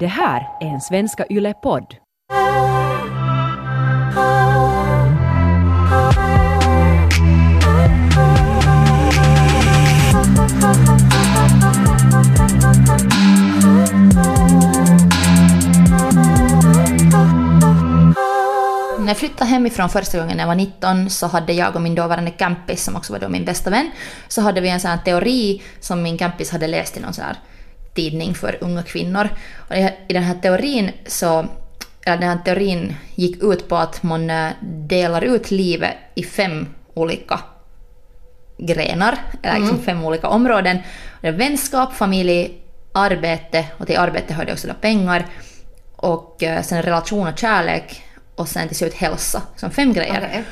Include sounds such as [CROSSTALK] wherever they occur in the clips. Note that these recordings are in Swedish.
Det här är en Svenska Yle-podd. När jag flyttade hemifrån första gången när jag var 19 så hade jag och min dåvarande campis, som också var då min bästa vän, så hade vi en sån här teori som min campis hade läst i någon sån här tidning för unga kvinnor. Och i den här teorin så eller den här teorin gick ut på att man eh, delar ut livet i fem olika grenar, eller liksom fem olika områden. Det är vänskap, familj, arbete och till arbete hörde också då pengar och eh, sen relation och kärlek och sen till slut hälsa. Som fem grejer. Okej.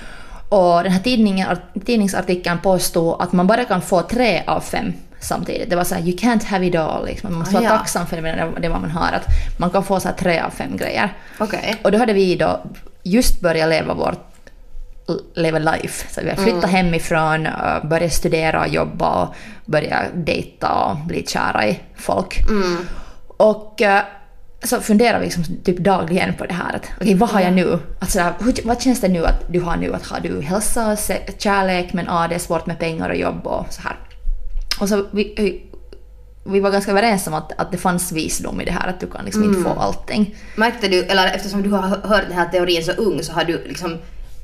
Och den här tidningen, tidningsartikeln påstod att man bara kan få tre av fem samtidigt. Det var så här, you can't have it all. Liksom. Man måste Ah, vara ja. tacksam för det, det man har. Att man kan få så här tre av fem grejer. Okej. Och då hade vi då just börjat leva vårt leva life. Så vi har flyttat hemifrån, äh, börjat studera och jobba och börjat dejta och bli kära i folk. Och äh, så funderar vi liksom typ dagligen på det här att okej vad har jag nu? Alltså, hur, vad känns det nu att du har nu? Att har du hälsa och kärlek men ah, det är svårt med pengar och jobb och så här. Och så vi, vi var ganska överens om att, att det fanns visdom i det här att du kan liksom inte få allting. Märkte du, eller eftersom du har hö- hört den här teorin så ung så har du liksom,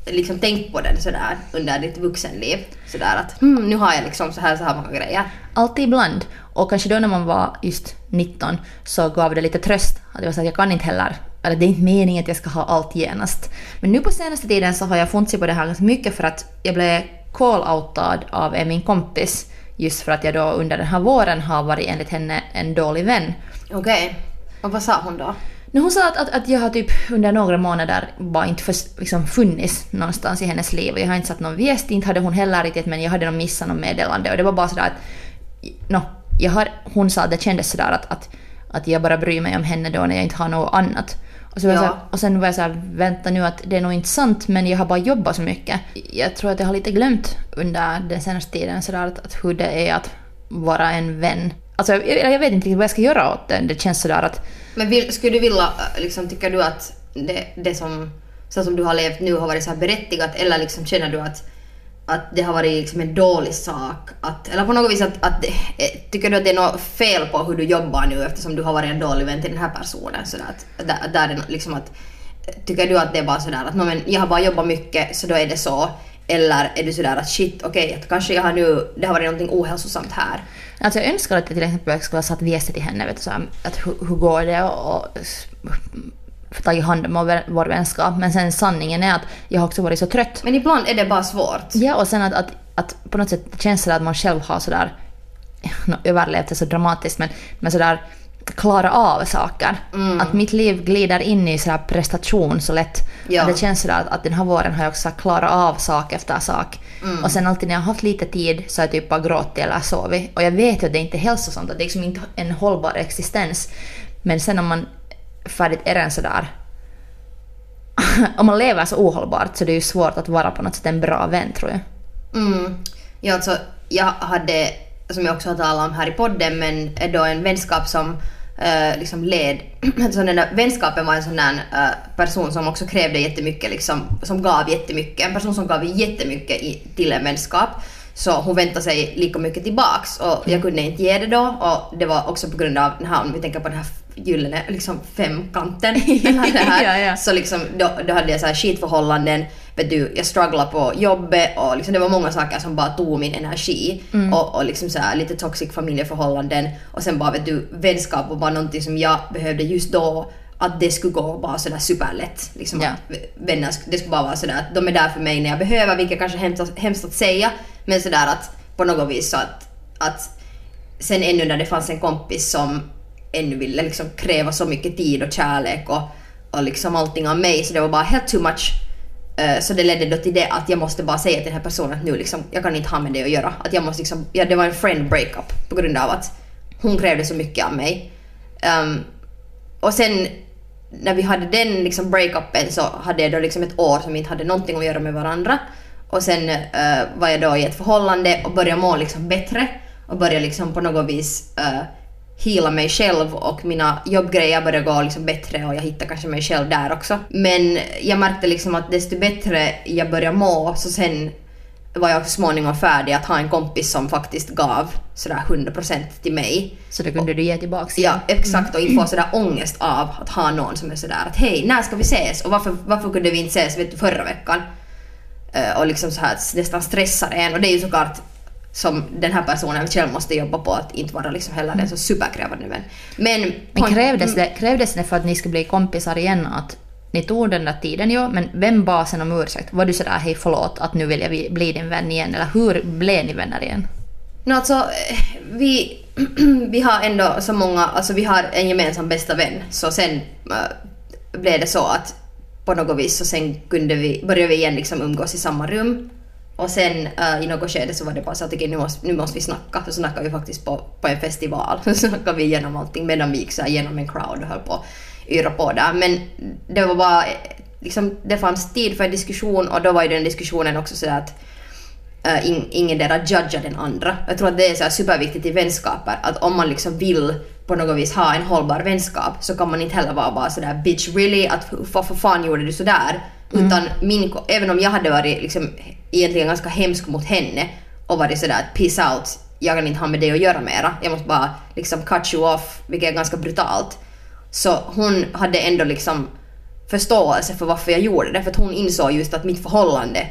liksom tänkt på den sådär under ditt vuxenliv? Sådär att hmm, nu har jag liksom så här så här många grejer. Alltid ibland. Och kanske då när man var just 19 så gav det lite tröst. Att det var så att jag kan inte heller, eller det är inte meningen att jag ska ha allt genast. Men nu på senaste tiden så har jag funnit på det här ganska mycket för att jag blev call-outad av min kompis just för att jag då under den här våren har varit enligt henne en dålig vän. Okej. Och vad sa hon då? Men hon sa att, att, att jag har typ under några månader bara inte för, liksom funnits någonstans i hennes liv. Och jag har inte satt någon viest, inte hade hon heller riktigt men jag hade nog missat något meddelande och det var bara sådär att... No, jag har, hon sa att det kändes sådär att, att, att jag bara bryr mig om henne då när jag inte har något annat. Och, så var Ja. så här, och sen var jag såhär, vänta nu att det är nog inte sant men jag har bara jobbat så mycket. Jag tror att jag har lite glömt under den senaste tiden sådär att, att hur det är att vara en vän. Alltså jag, jag vet inte riktigt vad jag ska göra åt det. Det känns sådär att Men vill, skulle du vilja, äh, liksom, tycker du att det, det som, så som du har levt nu har varit så här berättigat eller liksom känner du att, att det har varit liksom en dålig sak? Att, eller på något vis att, att eh, tycker du att det är något fel på hur du jobbar nu eftersom du har varit en dålig vän till den här personen? Så att, där, där är liksom att, tycker du att det är bara sådär att men jag har bara jobbat mycket så då är det så? Eller är du sådär att shit okej, att kanske jag har nu, det har varit någonting ohälsosamt här? Alltså jag önskar att jag till exempel skulle ha satt Vese till henne, vet du, så här, att hur, hur går det och, och tagit hand om vår, vänskap. Men sen sanningen är att jag har också varit så trött. Men ibland är det bara svårt. Ja, och sen att, att, att på något sätt känns det att man själv har sådär, [LAUGHS] no, överlevt är så dramatiskt, men, men sådär klara av saker. Att mitt liv glider in i sådär prestation så lätt. Ja. Att det känns sådär att, att den här våren har jag också klarat av sak efter sak. Och sen alltid när jag har haft lite tid så har jag typ bara gråtit eller sovit. Och jag vet ju att det inte är hälsosamt, att det är liksom inte en hållbar existens. Men sen om man färdigt är en sådär [LAUGHS] om man lever så ohållbart så det är ju svårt att vara på något sätt en bra vän tror jag. Mm. Ja, alltså, jag hade, som jag också har talat om här i podden, men då en vänskap som eh, liksom led... [CLEARS THROAT] alltså den där vänskapen var en sån där eh, person som också krävde jättemycket, liksom, som gav jättemycket. En person som gav jättemycket i, till en vänskap. Så hon väntade sig lika mycket tillbaks och jag kunde inte ge det då och det var också på grund av den här, om vi tänker på den här gyllene liksom femkanten. [LAUGHS] här. Ja, ja. Så liksom, då, då hade jag så här skitförhållanden, vet du, jag strugglade på jobbet och liksom, det var många saker som bara tog min energi. Och, och liksom så här, lite toxic familjeförhållanden och sen bara vet du, vänskap var bara någonting som jag behövde just då att det skulle gå bara sådär superlätt. Liksom Ja. vänner, det skulle bara vara sådär att de är där för mig när jag behöver, vilket kanske är hemskt, hemskt att säga, men sådär att på något vis så att, att sen ännu när det fanns en kompis som ännu ville liksom kräva så mycket tid och kärlek och, och liksom allting av mig så det var bara helt too much. Eh, så det ledde då till det att jag måste bara säga till den här personen att nu liksom, jag kan inte ha med det att göra. Att jag måste liksom, ja, det var en friend breakup på grund av att hon krävde så mycket av mig. Um, och sen när vi hade den liksom breakupen så hade jag då liksom ett år som inte hade någonting att göra med varandra. Och sen uh, var jag då i ett förhållande och började må liksom bättre och började liksom på något vis uh, heala mig själv och mina jobbgrejer började gå liksom bättre och jag hittade kanske mig själv där också. Men jag märkte liksom att desto bättre jag började må så sen var jag så småningom färdig att ha en kompis som faktiskt gav sådär 100% till mig. Så det kunde du ge tillbaks Ja, exakt. Och inte få sådär ångest av att ha någon som är sådär att hej, när ska vi ses? Och varför, varför kunde vi inte ses vet du, förra veckan? Eh, och liksom så här nästan stressar en. Och det är ju såklart som den här personen själv måste jobba på att inte vara liksom heller en så superkrävande vän. Men, Men krävdes det, krävdes det för att ni skulle bli kompisar igen att ni tog den där tiden, ja, men vem bad sen om ursäkt? Var du sådär hej förlåt att nu vill jag bli- bli din vän igen? Eller hur blev ni vänner igen? No, alltså, eh, vi, [CLEARS THROAT] vi har ändå så många, alltså vi har en gemensam bästa vän, så sen äh, blev det så att på något vis så sen kunde vi, började vi igen liksom umgås i samma rum. Och sen uh, i något skede så var det bara så att okej, nu, måste, nu måste vi snacka. Så snackade vi faktiskt på, på en festival. [LAUGHS] Så snackade vi igenom allting medan vi gick så här genom en crowd och höll på yra på där. Men det var bara, liksom, det fanns tid för en diskussion och då var ju den diskussionen också så att uh, in, ingen där judgar den andra. Jag tror att det är så här superviktigt i vänskaper att om man liksom vill på något vis ha en hållbar vänskap så kan man inte heller vara bara sådär bitch really att varför fan gjorde du sådär? Utan min, även om jag hade varit liksom egentligen ganska hemsk mot henne och varit sådär att peace out, jag kan inte ha med det att göra mera. Jag måste bara liksom cut you off, vilket är ganska brutalt. Så hon hade ändå liksom förståelse för varför jag gjorde det för att hon insåg just att mitt förhållande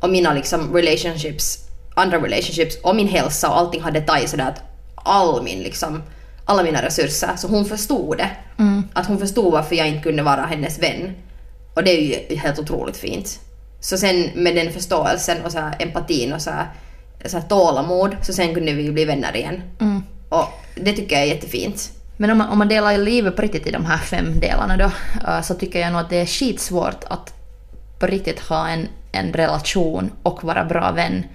och mina liksom relationships, andra relationships och min hälsa och allting hade tagit sådär att all min liksom, alla mina resurser. Så hon förstod det. Att hon förstod varför jag inte kunde vara hennes vän. Och det är ju helt otroligt fint. Så sen med den förståelsen och så här empatin och så här, så här tålamod så sen kunde vi ju bli vänner igen. Och det tycker jag är jättefint. Men om man, om man delar livet på riktigt i de här fem delarna då, eh, så tycker jag nog att det är skitsvårt att på riktigt ha en, en relation och vara bra vän.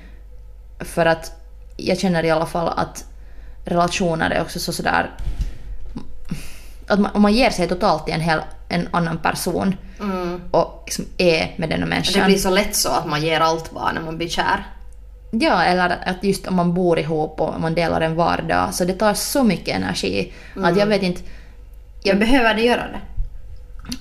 För att jag känner i alla fall att relationer är också så sådär... Att man, om man ger sig totalt till en, hel, en annan person och liksom är med den Det människan. blir så lätt så att man ger allt bara när man blir kär. Ja, eller att just om man bor ihop och man delar en vardag, så det tar så mycket energi att jag vet inte... Jag behöver det göra det.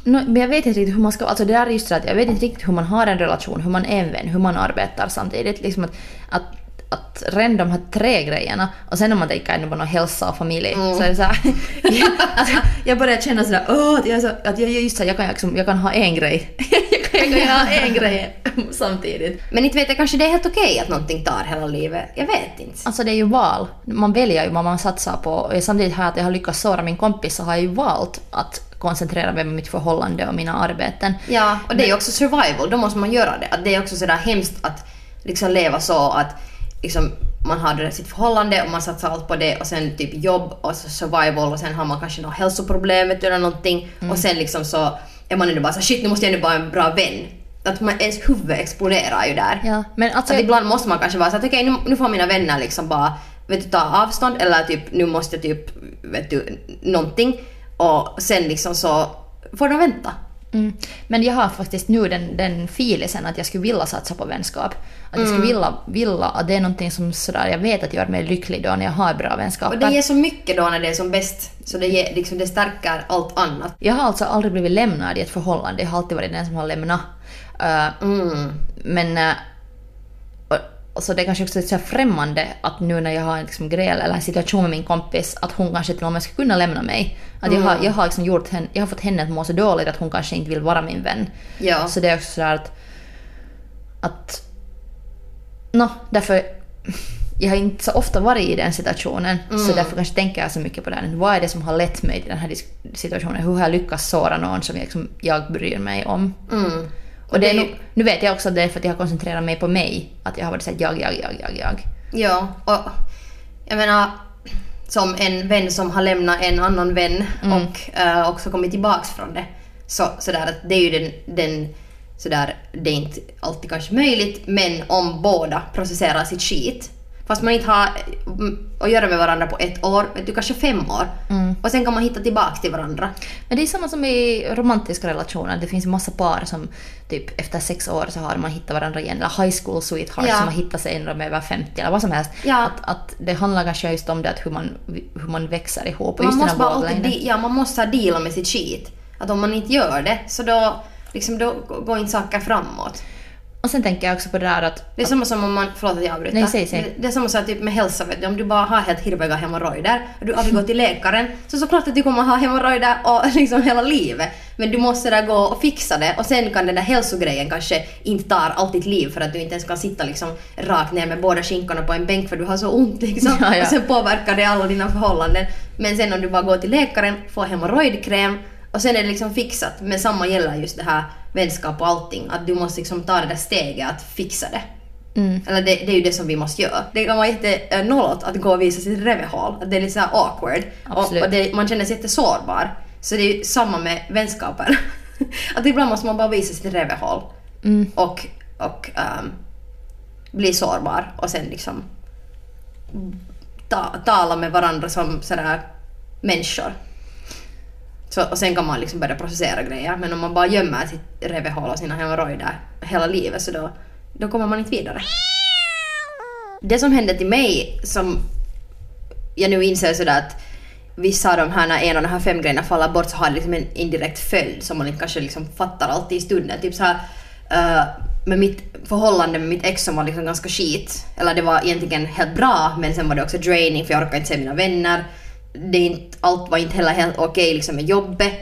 No, men jag vet inte riktigt hur man ska... Alltså det där är just det att jag vet inte riktigt hur man har en relation, hur man är en vän, hur man arbetar samtidigt. Liksom att, att, att redan de här tre grejerna och sen om man tänker ändå på någon hälsa och familj så är det så här, [LAUGHS] jag, alltså, jag börjar känna sådär åh, att jag, är så, att jag, just så, jag, kan, liksom, jag kan ha en grej. [LAUGHS] jag, kan, jag kan ha en grej [LAUGHS] samtidigt. Men inte vet jag, kanske det är helt okej att någonting tar hela livet. Jag vet inte. Alltså det är ju val. Man väljer ju vad man satsar på. Och samtidigt här att jag har lyckats såra min kompis så har jag ju valt att koncentrera mig på mitt förhållande och mina arbeten. Ja, och det är ju också survival, då måste man göra det. Att det är också sådär hemskt att liksom leva så att liksom man har sitt förhållande och man satsar allt på det och sen typ jobb och så survival och sen har man kanske något hälsoproblem eller någonting och sen liksom så är man ändå bara så shit nu måste jag ändå vara en bra vän. Att man, ens huvud exploderar ju där. Ja, men alltså... Att ibland måste man kanske vara så att okej nu, nu får mina vänner liksom bara vet du, ta avstånd eller typ nu måste jag typ vet du någonting och sen liksom så får de vänta. Mm. Men jag har faktiskt nu den, den filisen att jag skulle vilja satsa på vänskap. Att jag Mm. skulle vilja, vilja att det är någonting som sådär, jag vet att gör mig lycklig då när jag har bra vänskaper. Och det ger så mycket då när det är som bäst. Så det, ger, liksom, det stärker allt annat. Jag har alltså aldrig blivit lämnad i ett förhållande, jag har alltid varit den som har lämnat. Uh, Mm. Men uh, så det är kanske också så här främmande att nu när jag har en liksom gräl eller en situation med min kompis att hon kanske till och med skulle kunna lämna mig. Att jag, har, jag, har liksom gjort henne, jag har fått henne att må så dåligt att hon kanske inte vill vara min vän. Ja. Så det är också sådär att... att Nå, därför... Jag har inte så ofta varit i den situationen, så därför kanske tänker jag så mycket på det. här. Vad är det som har lett mig till den här situationen? Hur har jag lyckats såra någon som jag, liksom, jag bryr mig om? Mm. Och det är nog, nu vet jag också att det är för att jag har koncentrerat mig på mig. Att jag har varit såhär jag, jag, jag, jag, jag. Ja, och jag menar som en vän som har lämnat en annan vän och eh, också kommit tillbaks från det. Så, sådär att det är ju den, den sådär, det är inte alltid kanske möjligt men om båda processerar sitt skit. Fast man inte har mm, att göra med varandra på ett år, vet du, kanske fem år. Och sen kan man hitta tillbaka till varandra. Men det är samma som i romantiska relationer. Det finns massa par som typ efter sex år så har man hittat varandra igen. Eller high school sweethearts Ja. som har hittat sig när de är över 50 eller vad som helst. Ja. Att, att det handlar kanske just om det att hur man, hur man växer ihop. Man just måste, bara alltid, ja, man måste ha deala med sitt skit. Att om man inte gör det, så då, liksom, då går inte saker framåt. Och sen tänker jag också på det där att... Det är samma som om man, förlåt att jag avbryter. Nej, säg, säg. Det, det är samma sak typ med hälsa, vet du. om du bara har helt hirviga hemorrojder och du aldrig går till läkaren, så såklart att du kommer ha hemorrojder och [LAUGHS] liksom hela livet. Men du måste där gå och fixa det och sen kan den där hälsogrejen kanske inte ta allt ditt liv för att du inte ens kan sitta liksom rakt ner med båda skinkorna på en bänk för du har så ont liksom. [LAUGHS] Ja, ja. Och sen påverkar det alla dina förhållanden. Men sen om du bara går till läkaren, får hemorrojdkräm och sen är det liksom fixat. Men samma gäller just det här vänskap och allting. Att du måste liksom ta det där steget att fixa det. Mm. Eller det, det är ju det som vi måste göra. Det kan vara jättenollot att gå och visa sitt revehål. Att det är lite så awkward. Och, Absolut. och det, man känner sig jättesårbar. Så det är ju samma med vänskaper. [LAUGHS] att ibland måste man bara visa sitt revehål. Mm. Och, och ehm, bli sårbar och sen liksom ta, tala med varandra som sådär människor. Så, och sen kan man liksom börja processera grejer. Men om man bara gömmer sitt revehål och sina hemorrojder hela livet så då, då kommer man inte vidare. Det som hände till mig som jag nu inser sådär att vissa av de här, när en av de här fem grejerna faller bort så har det liksom en indirekt följd som man inte kanske liksom fattar alltid i stunden. Typ så här, eh, med mitt förhållande med mitt ex som var liksom ganska skit. Eller det var egentligen helt bra men sen var det också draining för jag orkade inte se mina vänner. Det inte, allt var inte heller helt okej liksom med jobbet.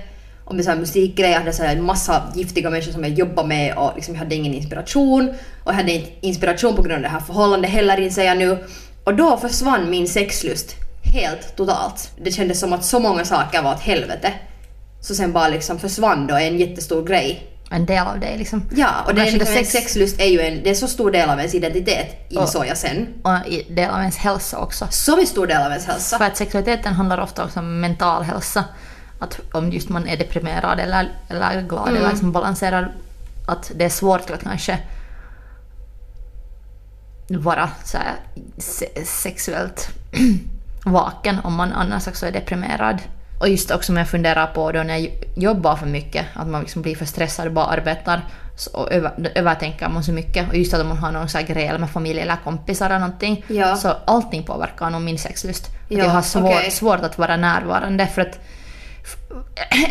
Och med musikgrejer, jag hade så här en massa giftiga människor som jag jobbade med och liksom jag hade ingen inspiration. Och jag hade inte inspiration på grund av det här förhållandet heller inser jag nu. Och då försvann min sexlust helt totalt. Det kändes som att så många saker var åt helvete. Så sen bara liksom försvann då en jättestor grej. En del av dig liksom. Ja, och det är liksom en sex- sexlust är ju en, det är så stor del av ens identitet insåg jag sen. Och i- del av ens hälsa också. Så stor del av ens hälsa. För att sexualiteten handlar ofta också om mental hälsa. Att om just man är deprimerad eller, eller glad eller liksom balanserad. Att det är svårt att kanske vara så här, se- sexuellt [CLEARS THROAT] vaken om man annars också är deprimerad. Och just också om jag funderar på då när jag jobbar för mycket, att man liksom blir för stressad och bara arbetar och över, övertänker man så mycket. Och just att om man har någon så här grej med familj eller kompisar eller någonting. Ja. Så allting påverkar nog min sexlust. Att Ja, jag har svår, okej. svårt att vara närvarande för att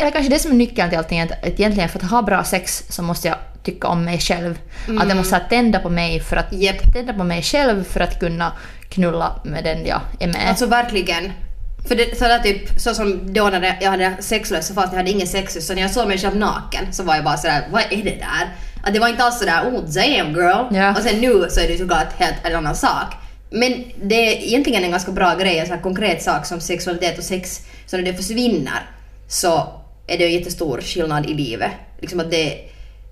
eller kanske det som är nyckeln till allting, att egentligen för att ha bra sex så måste jag tycka om mig själv. Att jag måste ha tända på mig för att Japp. tända på mig själv för att kunna knulla med den jag är med. Alltså verkligen. För det, så där typ, så som då när jag hade sexlös så fast jag hade ingen sexlust så när jag såg mig själv naken så var jag bara sådär, vad är det där? Att det var inte alls sådär, oh damn girl. Ja. Och sen nu så är det såklart helt en annan sak. Men det är egentligen en ganska bra grej, en sån konkret sak som sexualitet och sex, så när det försvinner så är det en jättestor skillnad i livet. Liksom att det,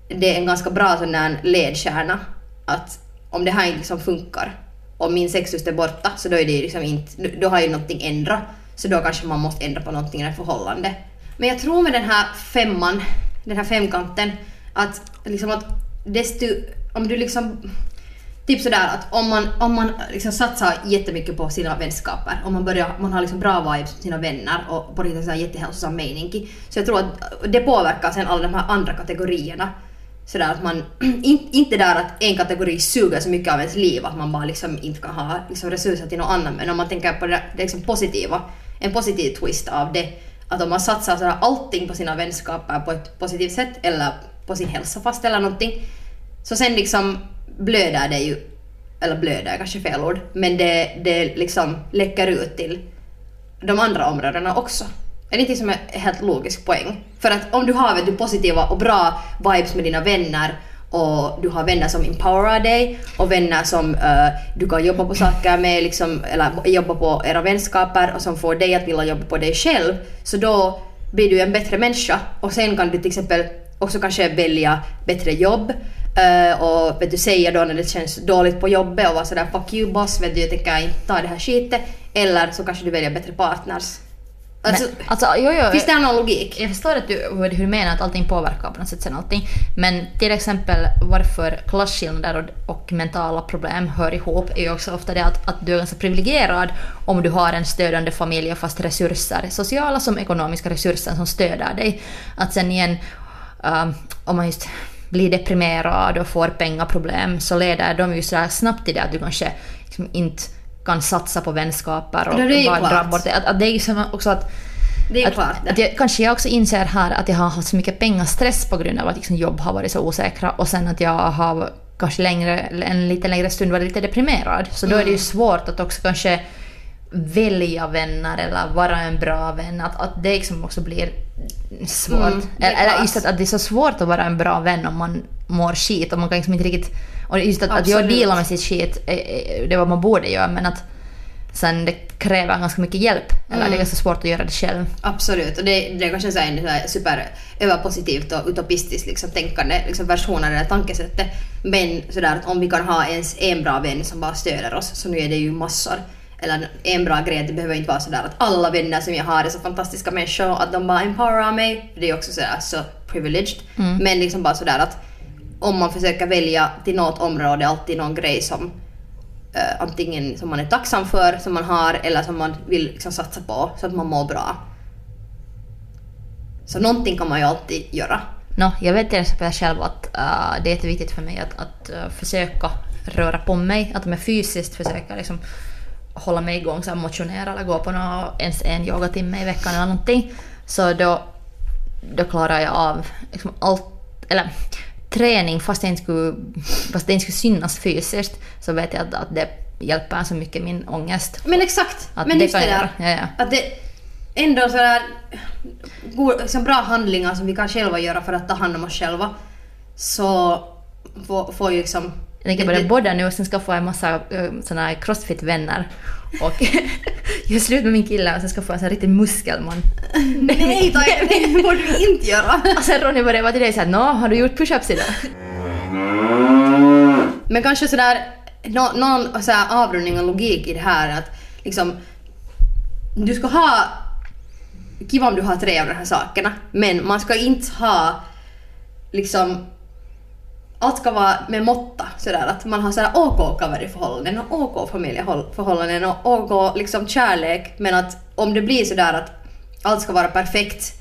det är en ganska bra sån där ledstjärna att om det här inte liksom funkar och min sexlust är borta så då är det liksom inte, då har ju någonting ändrat. Så då kanske man måste ändra på någonting i det förhållande. Men jag tror med den här femman, den här femkanten, att liksom att desto, om du liksom Typ sådär att om man, om man liksom satsar jättemycket på sina vänskaper, om man, börjar, man har liksom bra vibes med sina vänner och på riktigt så jättehälsosam mening. Så jag tror att det påverkar sen alla de här andra kategorierna. Sådär att man, [CLEARS THROAT] in, inte där att en kategori suger så mycket av ens liv att man bara liksom inte kan ha liksom resurser till någon annan, Men om man tänker på det, det liksom positiva, en positiv twist av det. Att om man satsar sådär allting på sina vänskaper på ett positivt sätt eller på sin hälsa fast eller någonting. Så sen liksom blöder det ju, eller blöder är kanske fel ord, men det, det liksom läcker ut till de andra områdena också. Är det inte som är helt logisk poäng? För att om du har vet du, positiva och bra vibes med dina vänner och du har vänner som empowerar dig och vänner som uh, du kan jobba på saker med, liksom, eller jobba på era vänskaper och som får dig att vilja jobba på dig själv, så då blir du en bättre människa och sen kan du till exempel också kanske välja bättre jobb uh, och vet du, säga då när det känns dåligt på jobbet och vara sådär fuck you boss, vet du, jag tänker inte ta det här skitet. Eller så kanske du väljer bättre partners. Alltså, men, alltså, jo, jo, finns det någon logik? Jag förstår att du, hur du menar att allting påverkar på något sätt sen allting. Men till exempel varför klasskillnader och, och mentala problem hör ihop är ju också ofta det att, att du är ganska privilegierad om du har en stödjande familj och fast resurser, sociala som ekonomiska resurser som stöder dig. Att sen igen, um, om man just blir deprimerad och får pengaproblem så leder de ju sådär snabbt till det att du kanske liksom inte kan satsa på vänskaper och det är ju bara klart. dra bort. Att, att det är ju också att Det är att, klart att jag, kanske jag också inser här att jag har haft så mycket pengastress på grund av att liksom jobb har varit så osäkra och sen att jag har kanske längre, en lite längre stund varit lite deprimerad. Så då är det Mm. ju svårt att också kanske välja vänner eller vara en bra vän. Att, att det liksom också blir svårt. Mm, eller just att, att det är så svårt att vara en bra vän om man mår skit och man kan liksom inte riktigt... Och just att, att jag Absolut. dealar med sitt skit, eh, eh, det är vad man borde göra men att sen det kräver ganska mycket hjälp. Eller Mm. det är ganska svårt att göra det själv. Absolut, och det, det är kanske så en super överpositivt och utopistiskt liksom, tänkande liksom, versioner eller tankesättet. Men sådär att om vi kan ha ens en bra vän som bara stöder oss, så nu är det ju massor. Eller en bra grej, det behöver inte vara sådär att alla vänner som jag har är så fantastiska människor att de bara empowerar mig. Det är också sådär så privileged. Men liksom bara sådär att om man försöker välja till något område alltid någon grej som eh, antingen som man är tacksam för, som man har, eller som man vill liksom satsa på så att man mår bra. Så någonting kan man ju alltid göra. No, jag vet till exempel själv att uh, det är jätteviktigt för mig att, att uh, försöka röra på mig, att om jag fysiskt försöker liksom hålla mig igång, så här motionera eller gå på någon, ens en yogatimme i veckan eller någonting, så då, då klarar jag av liksom allt, eller träning fast det inte skulle, fast det inte skulle synas fysiskt, så vet jag att, att det hjälper så mycket min ångest. Men exakt! Att men det just det där. Ja, ja. Att det ändå sådär god, liksom bra handlingar som vi kan själva göra för att ta hand om oss själva. Så får, får ju liksom... Jag tänker börja bodda nu och sen skaffa en massa uh, såna här crossfit-vänner. Och [LAUGHS] göra slut med min kille och sen skaffa en sån här riktig muskelman. [LAUGHS] Nej, Taja, det borde du inte göra! [LAUGHS] Och sen Ronny började vara till dig såhär, nå, har du gjort push-ups idag? Men kanske sådär, nå, någon så här avrundning och logik i det här att liksom, du ska ha, kiva om du har tre av de här sakerna, men man ska inte ha liksom allt ska vara med måtta sådär att man har sådär OK kaveriförhållanden och OK familjeförhållanden och OK liksom kärlek men att om det blir sådär att allt ska vara perfekt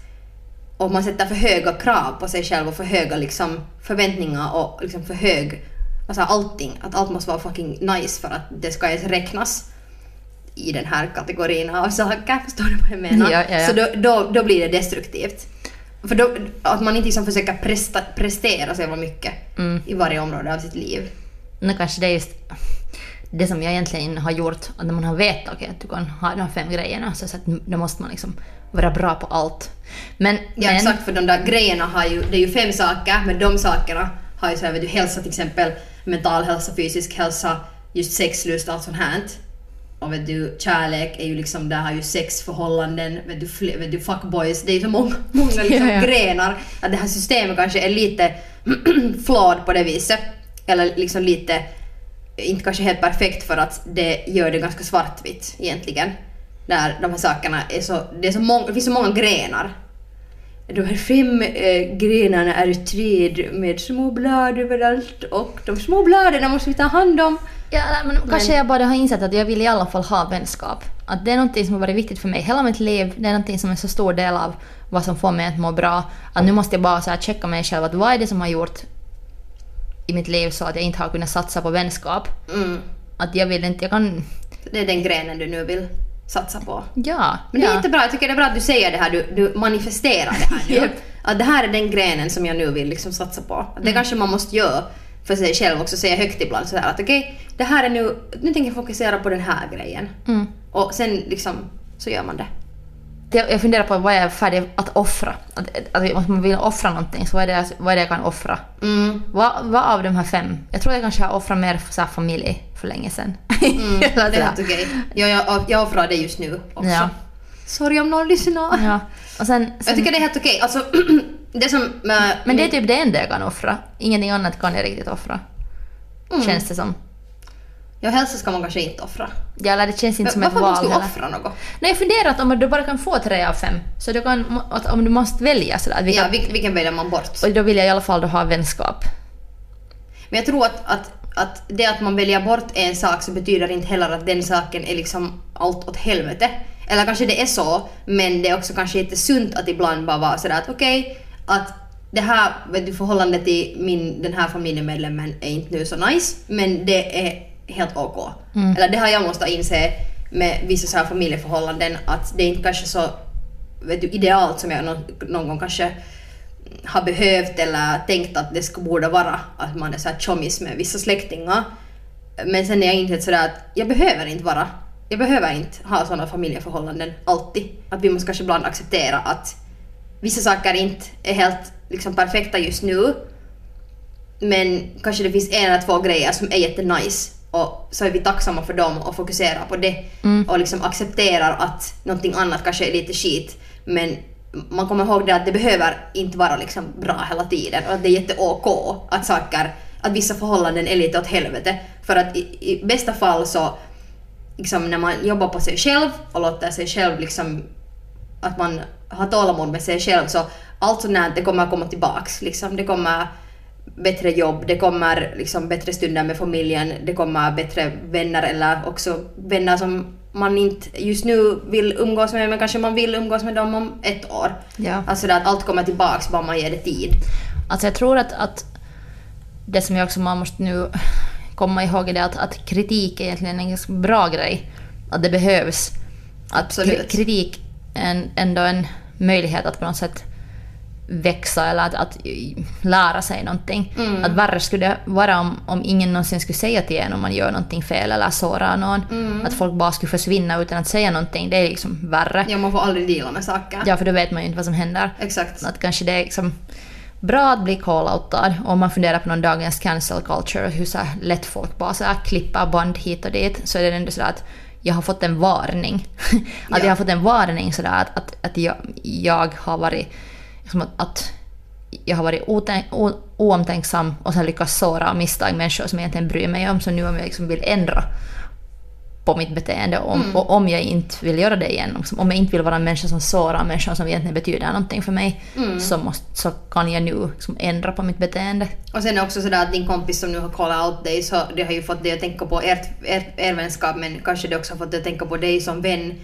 och man sätter för höga krav på sig själv och för höga liksom förväntningar och liksom för hög, alltså allting, att allt måste vara fucking nice för att det ska ens räknas i den här kategorin av saker, [LAUGHS] förstår du vad jag menar? Ja, ja, ja. Så då, då, då blir det destruktivt. För då, att man inte liksom försöker presta, prestera så jävla mycket Mm. i varje område av sitt liv. Nu kanske det är just det som jag egentligen har gjort, att när man har vetat okej, att du kan ha de här fem grejerna, så, så att då måste man liksom vara bra på allt. Men, Ja men exakt, för de där grejerna har ju, det är ju fem saker, men de sakerna har ju så här, vet du, hälsa till exempel, mental hälsa, fysisk hälsa, just sexlust och allt sånt här. Och vet du, kärlek är ju liksom, där har ju sex, förhållanden, vet du, vet du fuckboys, det är ju så [LAUGHS] många, många liksom Ja, ja. grenar. Att det här systemet kanske är lite [CLEARS THROAT] flawed på det viset. Eller liksom lite, inte kanske helt perfekt för att det gör det ganska svartvitt egentligen. Där de här sakerna är så, det, är så många, det finns så många grenar. De här fem eh, grenarna är ett träd med små blad överallt och de små bladen måste vi ta hand om. Ja, men kanske jag bara har insett att jag vill i alla fall ha vänskap. Att det är någonting som har varit viktigt för mig hela mitt liv. Det är någonting som är så stor del av vad som får mig att må bra. Att nu måste jag bara så här checka mig själv att vad är det som har gjort i mitt liv så att jag inte har kunnat satsa på vänskap. Mm. Att jag vill inte, jag kan... Det är den grenen du nu vill satsa på. Ja. Men det är ja. jättebra, jag tycker det är bra att du säger det här, du, du manifesterar det här nu. [LAUGHS] Japp. Att det här är den grenen som jag nu vill liksom satsa på. Att det kanske man måste göra för sig själv också, säga högt ibland sådär att okej, det här är nu, nu tänker jag fokusera på den här grejen. Mm. Och sen liksom, så gör man det. Jag, jag funderar på vad jag är färdig att offra. Att, att om man vill offra någonting, så vad är det, vad är det jag kan offra? Mm. Vad, vad av de här fem? Jag tror jag kanske har offrat mer för så här familj för länge sedan. Mm, [LAUGHS] det är helt okej. Jag, jag, jag offrar det just nu också. Ja. Sorry om någon lyssnar. ja. Och sen, sen, Jag tycker det är helt okej. Alltså, [CLEARS THROAT] det som... äh, men det är typ det enda jag kan offra. Ingenting annat kan jag riktigt offra. Mm. Känns det som. Ja, helst ska man kanske inte offra. Ja, eller det känns inte som Men ett varför val måste du heller. offra något? Nej, jag funderar att om du bara kan få tre av fem, så du kan, om du måste välja sådär, vilka, Ja, vil- vilken väljer man bort? och då vill jag i alla fall ha vänskap. Men jag tror att, att, att det att man väljer bort en sak så betyder inte heller att den saken är liksom allt åt helvete. Eller kanske det är så, men det är också kanske inte sunt att ibland bara vara sådär att okej, att det här vet du, förhållandet till min, den här familjemedlemmen är inte nu så nice, men det är helt OK. Eller det har jag måste inse med vissa så här familjeförhållanden att det är inte kanske så vet du, idealt som jag någon, någon gång kanske har behövt eller tänkt att det ska borde vara att man är så här tjommis med vissa släktingar. Men sen är jag insett sådär att jag behöver inte vara, jag behöver inte ha sådana familjeförhållanden alltid. Att vi måste kanske ibland acceptera att vissa saker inte är helt liksom perfekta just nu. Men kanske det finns en eller två grejer som är jättenice och så är vi tacksamma för dem och fokuserar på det och liksom accepterar att någonting annat kanske är lite skit men man kommer ihåg det att det behöver inte vara liksom bra hela tiden och att det är jätte-OK att saker, att vissa förhållanden är lite åt helvete för att i, i bästa fall så liksom när man jobbar på sig själv och låter sig själv liksom att man har tålamod med sig själv så allt sånt det kommer komma tillbaks. Liksom. Det kommer bättre jobb, det kommer liksom bättre stunder med familjen, det kommer bättre vänner eller också vänner som man inte just nu vill umgås med men kanske man vill umgås med dem om ett år. Ja. Alltså att allt kommer tillbaks bara man ger det tid. Alltså jag tror att, att det som jag också man måste nu komma ihåg är det att, att kritik är egentligen en ganska bra grej. Att det behövs. Att Absolut. kri- kritik är en, ändå en möjlighet att på något sätt växa eller att, att lära sig någonting. Mm. Att värre skulle det vara om, om ingen någonsin skulle säga till en om man gör någonting fel eller sårar någon. Mm. Att folk bara skulle försvinna utan att säga någonting. Det är liksom värre. Ja, man får aldrig deala med saker. Ja, för då vet man ju inte vad som händer. Exakt. Att kanske det är liksom bra att bli call-outad om man funderar på någon dagens cancel culture, hur så lätt folk bara så här klipper band hit och dit, så är det ändå sådär att jag har fått en varning. [LAUGHS] att Ja. jag har fått en varning sådär att, att, att jag, jag har varit liksom att, att jag har varit otänk, o, oomtänksam och sen lyckats såra av misstag människor som jag egentligen bryr mig om, så nu om jag liksom vill ändra på mitt beteende om, och om jag inte vill göra det igen, om- om jag inte vill vara en människa som sårar människor som egentligen betyder någonting för mig, så, måste, så kan jag nu liksom ändra på mitt beteende. Och sen är också sådär att din kompis som nu har callat out dig så det har ju fått dig att tänka på ert, er, er vänskap men kanske det också har fått dig att tänka på dig som vän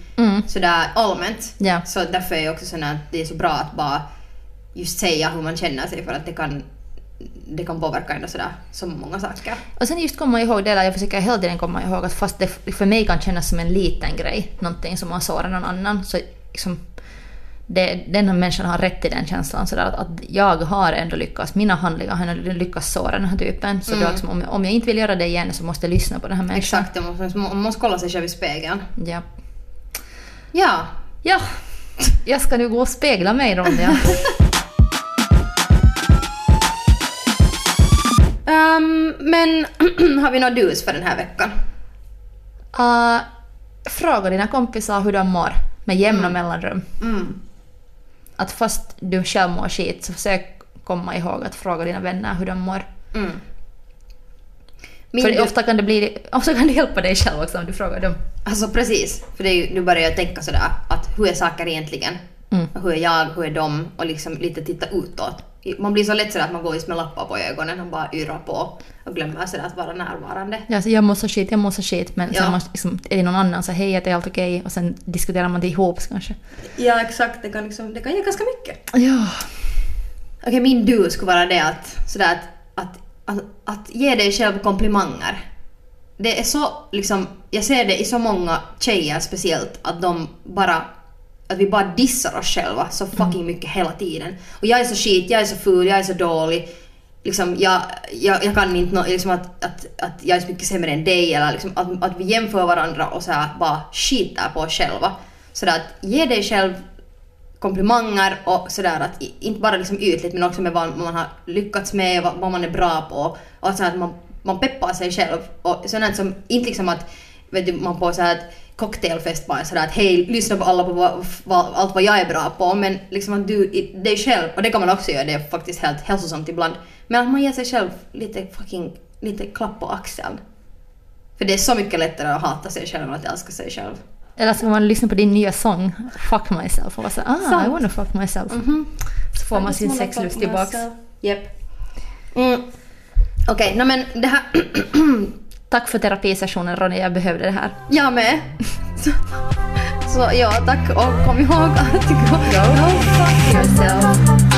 sådär allmänt. Ja. Så därför är det också sådär att det är så bra att bara just säga hur man känner sig för att det kan, det kan påverka ändå sådär så många saker. Och sen just komma ihåg det där, jag försöker hela tiden komma ihåg att fast det för mig kan kännas som en liten grej, någonting som har sårat någon annan, så liksom det, den här människan har rätt till den känslan sådär att, att jag har ändå lyckats, mina handlingar har ändå lyckats såra den här typen. Så då liksom, om, om jag inte vill göra det igen så måste jag lyssna på den här människan. Exakt, man måste, man måste kolla sig själv i spegeln. Ja. Ja. ja, jag ska nu gå och spegla mig Ronja. [LAUGHS] men [CLEARS THROAT] har vi några dus för den här veckan? uh, fråga dina kompisar hur de mår med jämna mellanrum. Mm. Att fast du själv mår skit så försök komma ihåg att fråga dina vänner hur de mår. Mm. Min För du- ofta kan det bli, ofta kan det hjälpa dig själv också om du frågar dem. Alltså precis, för det är ju, nu börjar jag tänka sådär att hur är saker egentligen? Mm. Hur är jag, hur är de? Och liksom lite titta utåt. Man blir så lätt sådär att man går just med lappar på ögonen och bara yrar på och glömmer sådär att vara närvarande. Ja, så jag så skit, jag så skit. Men Ja. sen måste, liksom, är det någon annan så hej, är allt okej. Och sen diskuterar man det ihop kanske. Ja exakt, det kan, liksom, det kan ge ganska mycket. Ja. Okej, min du skulle vara det att, sådär att, att, att, att ge dig själv komplimanger. Det är så, liksom, jag ser det i så många tjejer speciellt, att de bara att vi bara dissar oss själva så fucking mycket hela tiden. Och jag är så skit, jag är så ful, jag är så dålig. Liksom, jag, jag, jag kan inte nå, liksom att, att, att jag är så mycket sämre än dig eller liksom att, att vi jämför varandra och så här bara skitar på oss själva. Så där att ge dig själv komplimanger och sådär att inte bara liksom ytligt men också med vad man har lyckats med, vad, vad man är bra på och så att man, man peppar sig själv och sådant som inte liksom att vet du, man på så här ett cocktailfest bara sådär att hej lyssna på alla på vad, vad, allt vad jag är bra på men liksom att du i dig själv och det kan man också göra, det är faktiskt helt hälsosamt ibland men att man ger sig själv lite fucking lite klapp på axeln. För det är så mycket lättare att hata sig själv än att älska sig själv. Eller ska man lyssna på din nya sång, Fuck Myself, och vara såhär ah, Sant. I wanna fuck myself. Så får man sin sexlust tillbaks. Japp. Mm. Okej, no, men det här... [CLEARS THROAT] Tack för terapisessionen Ronny, jag behövde det här. jag med. Så, så ja, tack och kom ihåg att go, go fuck yourself.